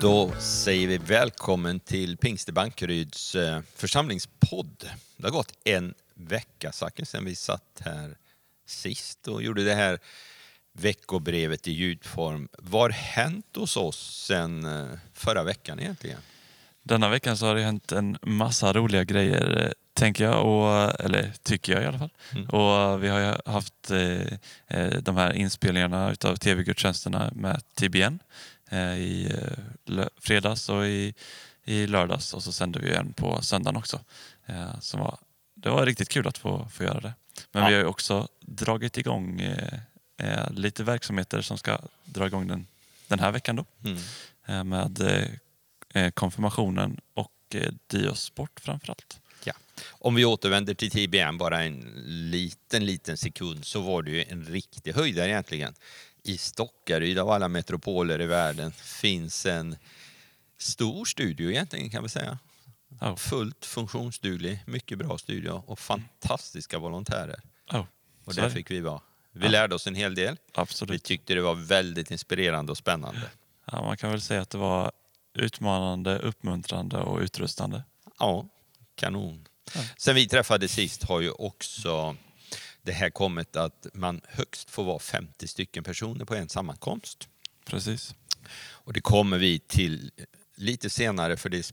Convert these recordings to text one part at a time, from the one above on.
Då säger vi välkommen till Pingste Bankeryds eh, församlingspodd. Det har gått en vecka Zacke, sedan vi satt här sist och gjorde det här veckobrevet i ljudform. Vad har hänt hos oss sen eh, förra veckan egentligen? Denna veckan så har det hänt en massa roliga grejer, eh, tänker jag, och, eller tycker jag i alla fall. Mm. Och vi har ju haft eh, de här inspelningarna utav tv-gudstjänsterna med TBN i eh, fredags och i, i lördags och så sände vi en på söndagen också. Eh, som var, det var riktigt kul att få, få göra det. Men Ja. vi har ju också dragit igång eh, eh, lite verksamheter som ska dra igång den, den här veckan då Mm. eh, med eh, eh, konfirmationen och eh, Diosport framförallt. Ja. Om vi återvänder till TBN bara en liten, liten sekund så var det ju en riktig höjdare egentligen. I Stockaryd av alla metropoler i världen finns en stor studio egentligen kan vi säga. Oh. Fullt funktionsduglig, mycket bra studio och fantastiska volontärer. Oh, Och där fick vi vara. Vi Ja. lärde oss en hel del. Vi Absolut. tyckte det var väldigt inspirerande och spännande. Ja, man kan väl säga att det var utmanande, uppmuntrande och utrustande. Ja, kanon. Ja. Sen vi träffades sist har ju också det här kommit att man högst får vara 50 stycken personer på en sammankomst. Precis. Och det kommer vi till lite senare för det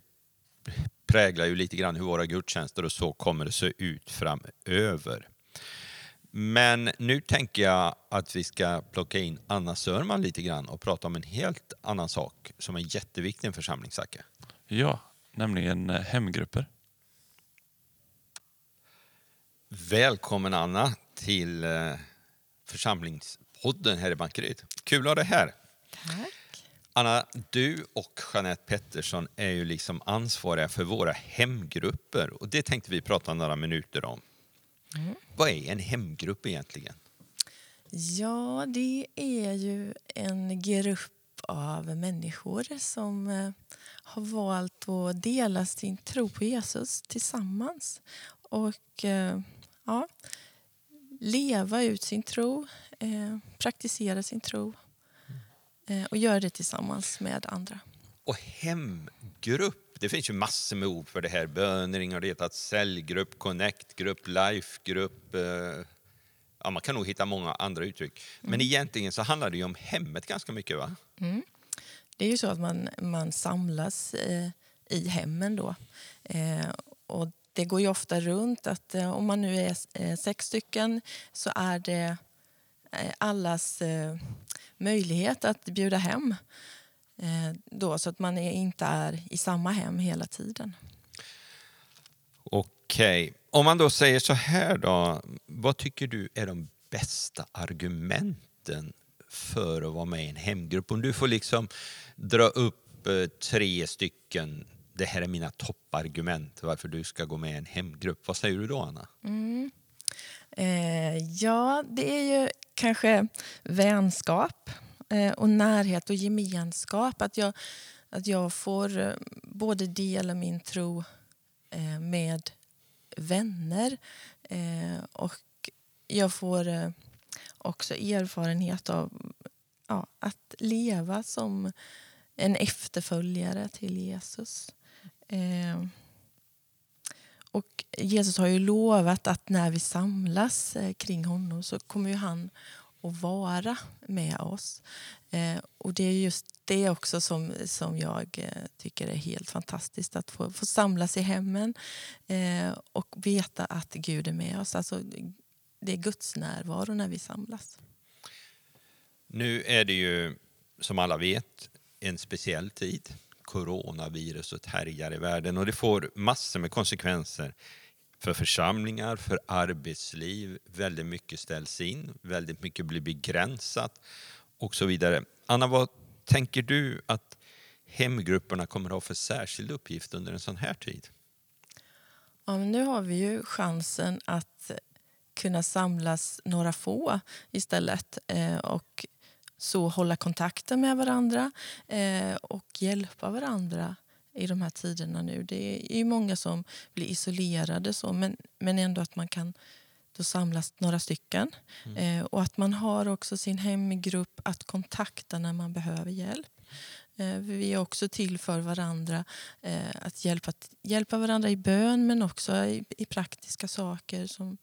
präglar ju lite grann hur våra gudstjänster och så kommer det se ut framöver. Men nu tänker jag att vi ska plocka in Anna Sörman lite grann och prata om en helt annan sak som är jätteviktig i en församling, Zacke. Ja, nämligen hemgrupper. Välkommen Anna till eh, församlingspodden här i Bankeryd. Kul att ha dig här. Tack. Anna, du och Jeanette Pettersson är ju liksom ansvariga för våra hemgrupper och det tänkte vi prata några minuter om. Vad är en hemgrupp egentligen? Ja, det är ju en grupp av människor som eh, har valt att dela sin tro på Jesus tillsammans och eh, ja, leva ut sin tro, eh, praktisera sin tro eh, och göra det tillsammans med andra. Och hemgrupp, det finns ju massor med ord för det här. Bönering har det hetat, cellgrupp, connectgrupp, lifegrupp. Eh, ja, man kan nog hitta många andra uttryck. Men egentligen så handlar det ju om hemmet ganska mycket va? Det är ju så att man, man samlas eh, i hemmen då. Eh, och det går ju ofta runt att eh, om man nu är eh, sex stycken så är det eh, allas möjlighet att bjuda hem. Då, så att man inte är i samma hem hela tiden. Okej, om man då säger så här då. Vad tycker du är de bästa argumenten för att vara med i en hemgrupp? Om du får liksom dra upp tre stycken. Det här är mina toppargument varför du ska gå med i en hemgrupp. Vad säger du då Anna? Mm. Eh, ja, det är ju kanske vänskap eh, och närhet och gemenskap. Att jag, att jag får eh, både dela min tro eh, med vänner eh, och jag får eh, också erfarenhet av ja, att leva som en efterföljare till Jesus. Eh, och Jesus har ju lovat att när vi samlas eh, kring honom så kommer ju han att vara med oss. Eh, och det är just det också som, som jag eh, tycker är helt fantastiskt. Att få, få samlas i hemmen eh, och veta att Gud är med oss. Alltså, det är Guds närvaro när vi samlas. Nu är det ju som alla vet en speciell tid. Coronaviruset härjar i världen och det får massor med konsekvenser för församlingar, för arbetsliv. Väldigt mycket ställs in, väldigt mycket blir begränsat och så vidare. Anna, vad tänker du att hemgrupperna kommer att ha för särskild uppgift under en sån här tid? Ja, men nu har vi ju chansen att kunna samlas några få istället eh, och så hålla kontakten med varandra eh, och hjälpa varandra i de här tiderna nu. Det är ju många som blir isolerade så, men, men ändå att man kan då samlas några stycken. Eh, och att man har också sin hemgrupp att kontakta när man behöver hjälp. Eh, Vi är också till för varandra. eh, Att hjälpa, hjälpa varandra i bön men också i, i praktiska saker som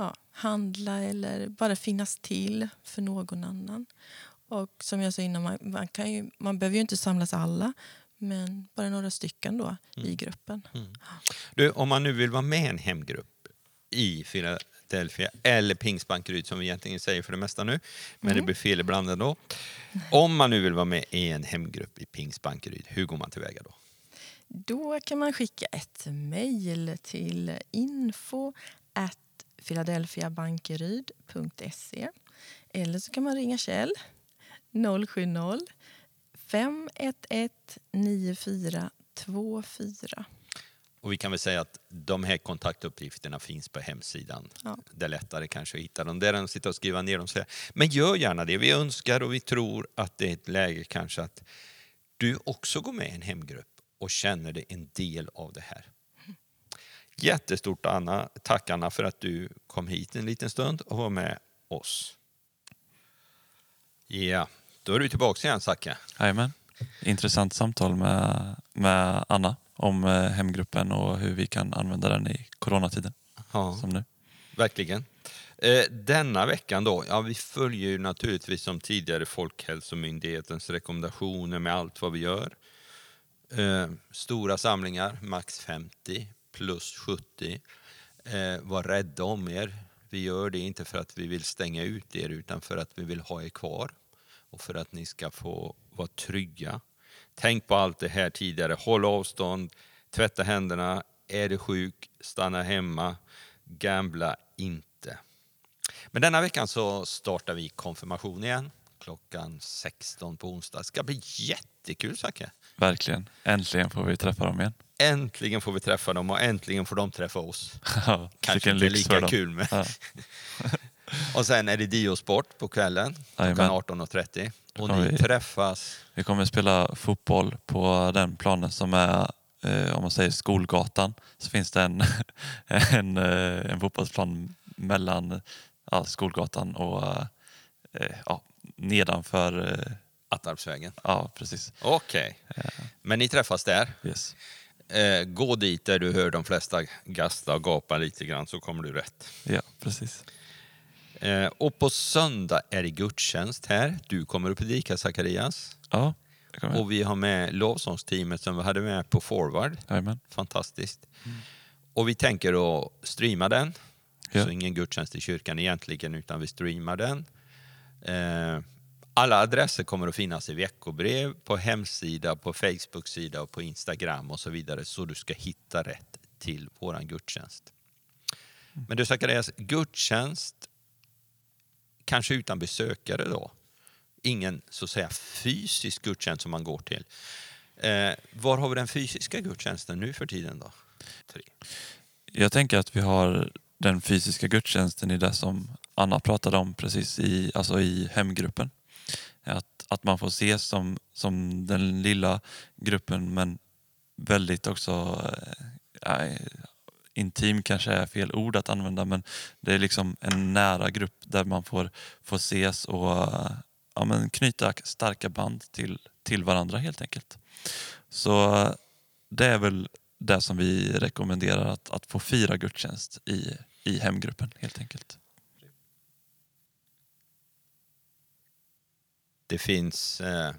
ja, handla eller bara finnas till för någon annan. Och som jag sa innan, man, man, kan ju, man behöver ju inte samlas alla men bara några stycken då i gruppen. Du, om man nu vill vara med i en hemgrupp i Philadelphia eller Pingsbankeryd som vi egentligen säger för det mesta nu, men det blir fel ibland ändå. Om man nu vill vara med i en hemgrupp i Pingsbankeryd, hur går man tillväga då? Då kan man skicka ett mejl till info at philadelphiabankeryd.se eller så kan man ringa Kjell 070 511 9424. Och vi kan väl säga att de här kontaktuppgifterna finns på hemsidan. Ja. Det är lättare kanske att hitta dem där än att sitta och skriva ner dem. Men gör gärna det. Vi önskar och vi tror att det är ett läge kanske att du också går med i en hemgrupp och känner dig en del av det här. Jättestort Anna, tack Anna för att du kom hit en liten stund och var med oss. Ja, då är du tillbaka igen Zacke. Jajamän. Intressant samtal med, med Anna om eh, hemgruppen och hur vi kan använda den i coronatiden. Ja. Som nu. Verkligen. Eh, denna veckan då, ja vi följer naturligtvis som tidigare Folkhälsomyndighetens rekommendationer med allt vad vi gör. Eh, stora samlingar, max 50 plus 70. Eh, var rädda om er. Vi gör det inte för att vi vill stänga ut er utan för att vi vill ha er kvar och för att ni ska få vara trygga. Tänk på allt det här tidigare. Håll avstånd, tvätta händerna, är du sjuk, stanna hemma, gambla inte. Men denna veckan så startar vi konfirmation igen klockan 16 på onsdag. Det ska bli jättekul Zacke. Verkligen. Äntligen får vi träffa dem igen. Äntligen får vi träffa dem och äntligen får de träffa oss. Ja, Kanske inte lika kul med. Ja. Och sen är det Diosport på kvällen klockan Jajamän. 18.30. Och ni vi- träffas Vi kommer spela fotboll på den planen som är, eh, om man säger Skolgatan, så finns det en, en, eh, en fotbollsplan mellan ja, Skolgatan och eh, ja, nedanför, eh, Attarpsvägen. ja precis. Okej, men ni träffas där. Yes. Eh, gå dit där du hör de flesta gasta och gapa lite grann så kommer du rätt. Ja, precis. Eh, och på söndag är det gudstjänst här. Du kommer att predika Zacharias. Ja, det kommer. Och vi har med lovsångsteamet som vi hade med på Forward. Jajamän. Fantastiskt. Och vi tänker att streama den. Ja. Så ingen gudstjänst i kyrkan egentligen, utan vi streamar den. Eh, alla adresser kommer att finnas i veckobrev, på hemsida, på Facebook-sida och på Instagram och så vidare. Så du ska hitta rätt till våran gudstjänst. Men du Zacharias, gudstjänst kanske utan besökare då? Ingen så att säga fysisk gudstjänst som man går till. Eh, var har vi den fysiska gudstjänsten nu för tiden då? Tre. Jag tänker att vi har den fysiska gudstjänsten i det som Anna pratade om precis i, alltså i hemgruppen. Att, att man får ses som, som den lilla gruppen men väldigt också eh, intim kanske är fel ord att använda men det är liksom en nära grupp där man får, får ses och ja, men knyta starka band till, till varandra helt enkelt. Så eh, det är väl det som vi rekommenderar att, att få fira gudstjänst i, i hemgruppen helt enkelt. Det finns eh,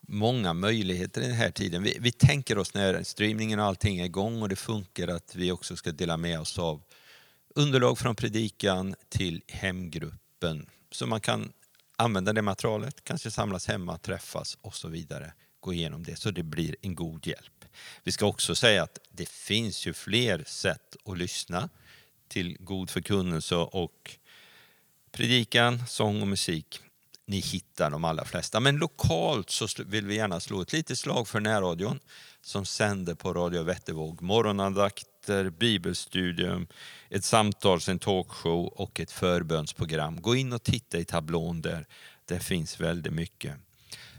många möjligheter i den här tiden. Vi, vi tänker oss när streamingen och allting är igång och det funkar att vi också ska dela med oss av underlag från predikan till hemgruppen. Så man kan använda det materialet, kanske samlas hemma, träffas och så vidare. Gå igenom det så det blir en god hjälp. Vi ska också säga att det finns ju fler sätt att lyssna till god förkunnelse och predikan, sång och musik. Ni hittar de allra flesta. Men lokalt så vill vi gärna slå ett litet slag för närradion som sänder på Radio Vättervåg. Morgonandakter, bibelstudium, ett samtals, en talkshow och ett förbönsprogram. Gå in och titta i tablån där. Det finns väldigt mycket.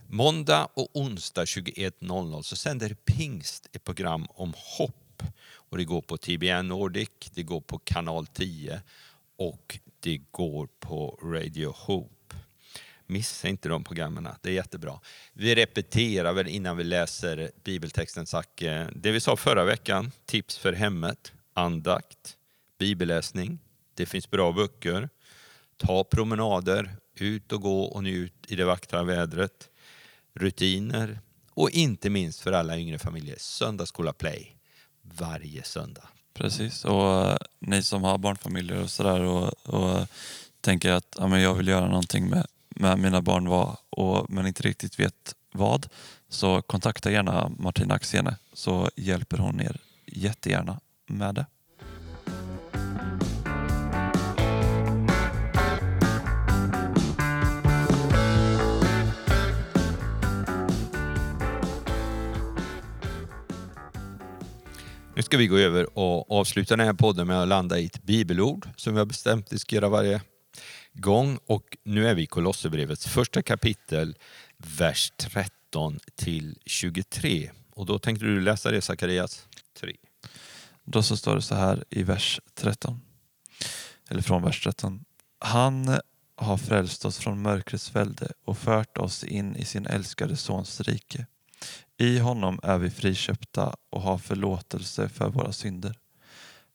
Måndag och onsdag 21.00 så sänder Pingst ett program om hopp. Och det går på TBN Nordic, det går på kanal 10 och det går på Radio Hope. Missa inte de programmen, det är jättebra. Vi repeterar väl innan vi läser bibeltexten, Zacke. Eh, det vi sa förra veckan, tips för hemmet, andakt, bibelläsning. Det finns bra böcker. Ta promenader, ut och gå och njut i det vackra vädret. Rutiner och inte minst för alla yngre familjer, söndagsskola play varje söndag. Precis, och eh, ni som har barnfamiljer och sådär och, och tänker att ja, men jag vill göra någonting med, med mina barn var, och, men inte riktigt vet vad, så kontakta gärna Martina Axene så hjälper hon er jättegärna med det. Nu ska vi gå över och avsluta den här podden med att landa i ett bibelord som vi har bestämt att vi ska göra varje gång. Och nu är vi i Kolosserbrevets första kapitel, vers 13 till 23. Och då tänkte du läsa det, Sakarias 3. Då så står det så här i vers 13. Eller från vers 13. Han har frälst oss från mörkrets välde och fört oss in i sin älskade Sons rike. I honom är vi friköpta och har förlåtelse för våra synder.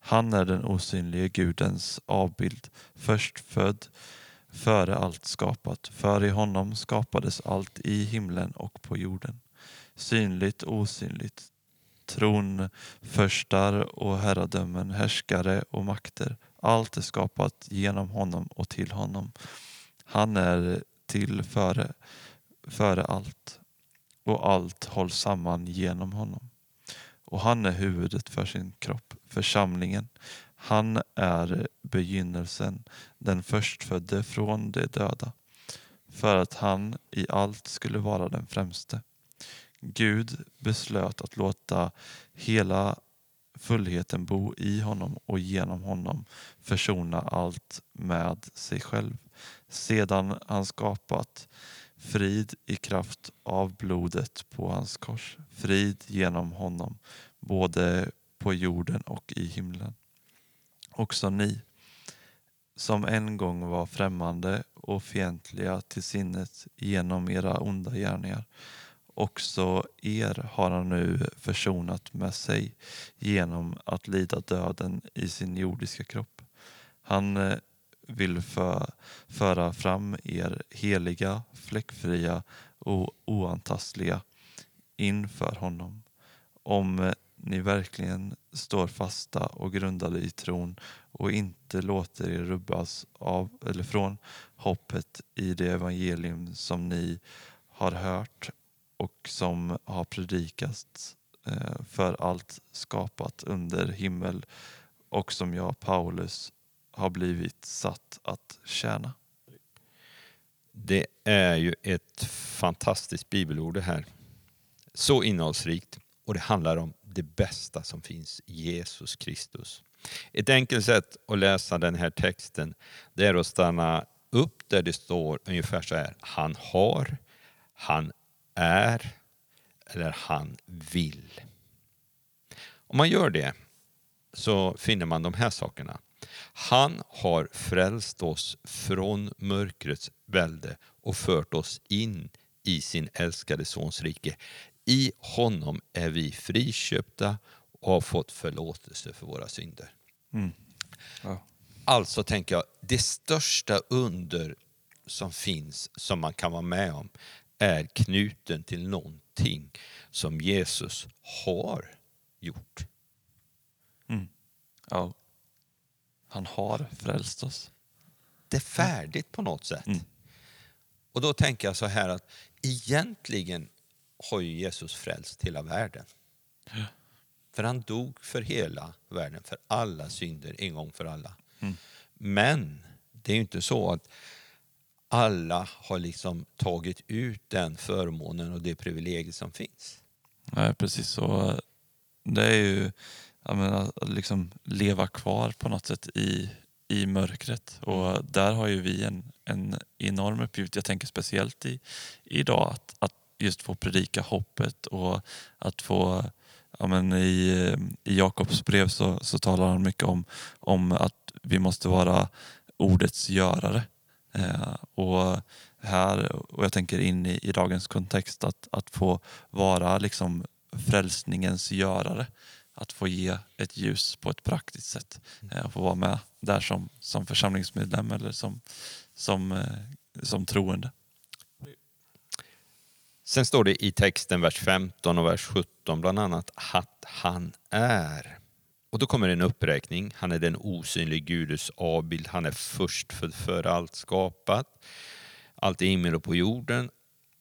Han är den osynlige Gudens avbild, förstfödd före allt skapat. För i honom skapades allt i himlen och på jorden. Synligt och osynligt. Tronförstar och herradömen, härskare och makter. Allt är skapat genom honom och till honom. Han är till före, före allt och allt hålls samman genom honom. Och han är huvudet för sin kropp, församlingen. Han är begynnelsen, den förstfödde från de döda, för att han i allt skulle vara den främste. Gud beslöt att låta hela fullheten bo i honom och genom honom försona allt med sig själv. Sedan han skapat Frid i kraft av blodet på hans kors. Frid genom honom, både på jorden och i himlen. Också ni, som en gång var främmande och fientliga till sinnet genom era onda gärningar. Också er har han nu försonat med sig genom att lida döden i sin jordiska kropp. Han eh, vill för, föra fram er heliga, fläckfria och oantastliga inför honom. Om eh, ni verkligen står fasta och grundade i tron och inte låter er rubbas av eller från hoppet i det evangelium som ni har hört och som har predikats eh, för allt skapat under himmel och som jag, Paulus, har blivit satt att tjäna. Det är ju ett fantastiskt bibelord det här. Så innehållsrikt och det handlar om det bästa som finns, Jesus Kristus. Ett enkelt sätt att läsa den här texten det är att stanna upp där det står ungefär så här. Han har, han är eller han vill. Om man gör det så finner man de här sakerna. Han har frälst oss från mörkrets välde och fört oss in i sin älskade Sons rike. I honom är vi friköpta och har fått förlåtelse för våra synder. Mm. Ja. Alltså tänker jag, det största under som finns, som man kan vara med om, är knuten till någonting som Jesus har gjort. Mm. Ja. Han har frälst oss. Det är färdigt på något sätt. Mm. Och då tänker jag så här att egentligen har ju Jesus frälst hela världen. Ja. För han dog för hela världen, för alla synder en gång för alla. Mm. Men det är ju inte så att alla har liksom tagit ut den förmånen och det privilegiet som finns. Nej, precis så. Det är ju menar, att liksom leva kvar på något sätt i, i mörkret. Och där har ju vi en, en enorm uppgift. Jag tänker speciellt i, idag att, att just få predika hoppet och att få Ja, men I i Jakobs brev så, så talar han mycket om, om att vi måste vara ordets görare. Eh, och här och jag tänker in i, i dagens kontext att, att få vara liksom frälsningens görare. Att få ge ett ljus på ett praktiskt sätt. Eh, få vara med där som, som församlingsmedlem eller som, som, eh, som troende. Sen står det i texten, vers 15 och vers 17 bland annat, att han är. Och då kommer en uppräkning. Han är den osynlig Gudes avbild. Han är först för, för allt skapat. Allt i himmel och på jorden.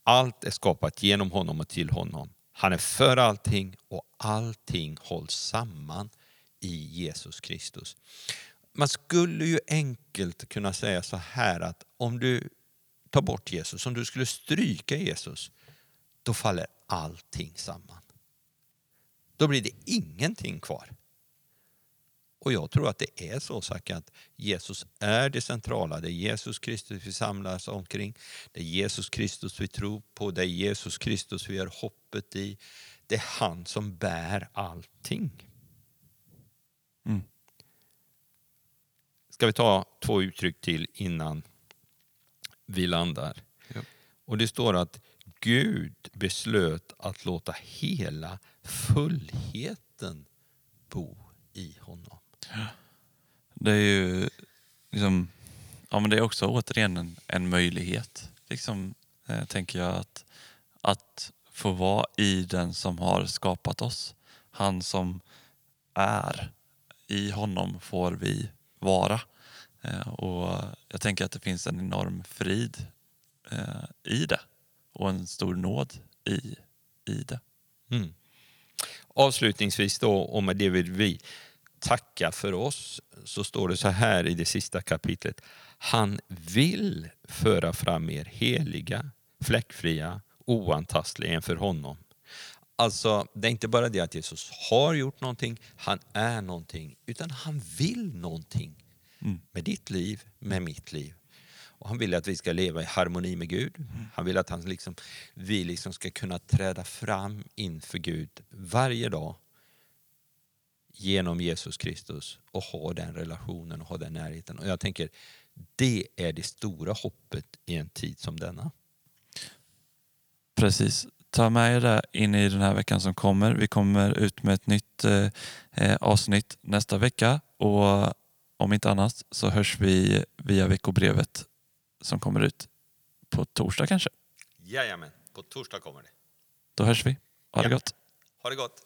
Allt är skapat genom honom och till honom. Han är för allting och allting hålls samman i Jesus Kristus. Man skulle ju enkelt kunna säga så här att om du tar bort Jesus, om du skulle stryka Jesus, då faller allting samman. Då blir det ingenting kvar. Och jag tror att det är så sagt att Jesus är det centrala. Det är Jesus Kristus vi samlas omkring. Det är Jesus Kristus vi tror på. Det är Jesus Kristus vi har hoppet i. Det är han som bär allting. Mm. Ska vi ta två uttryck till innan vi landar? Ja. Och det står att Gud beslöt att låta hela fullheten bo i honom. Det är ju liksom, ja men det är också återigen en, en möjlighet. Liksom, eh, tänker jag att, att få vara i den som har skapat oss. Han som är. I honom får vi vara. Eh, och jag tänker att det finns en enorm frid eh, i det. Och en stor nåd i, i det. Mm. Avslutningsvis då, och med det vill vi tacka för oss, så står det så här i det sista kapitlet. Han vill föra fram er heliga, fläckfria, oantastliga inför honom. Alltså, det är inte bara det att Jesus har gjort någonting, han är någonting, utan han vill någonting Mm. med ditt liv, med mitt liv. Och han vill att vi ska leva i harmoni med Gud. Han vill att han liksom, vi liksom ska kunna träda fram inför Gud varje dag genom Jesus Kristus och ha den relationen och ha den närheten. Och jag tänker, det är det stora hoppet i en tid som denna. Precis. Ta med er det in i den här veckan som kommer. Vi kommer ut med ett nytt eh, eh avsnitt nästa vecka och om inte annat så hörs vi via veckobrevet som kommer ut på torsdag kanske. Jajamän, på torsdag kommer det. Då hörs vi. Ha det Ja. gott. Ha det gott!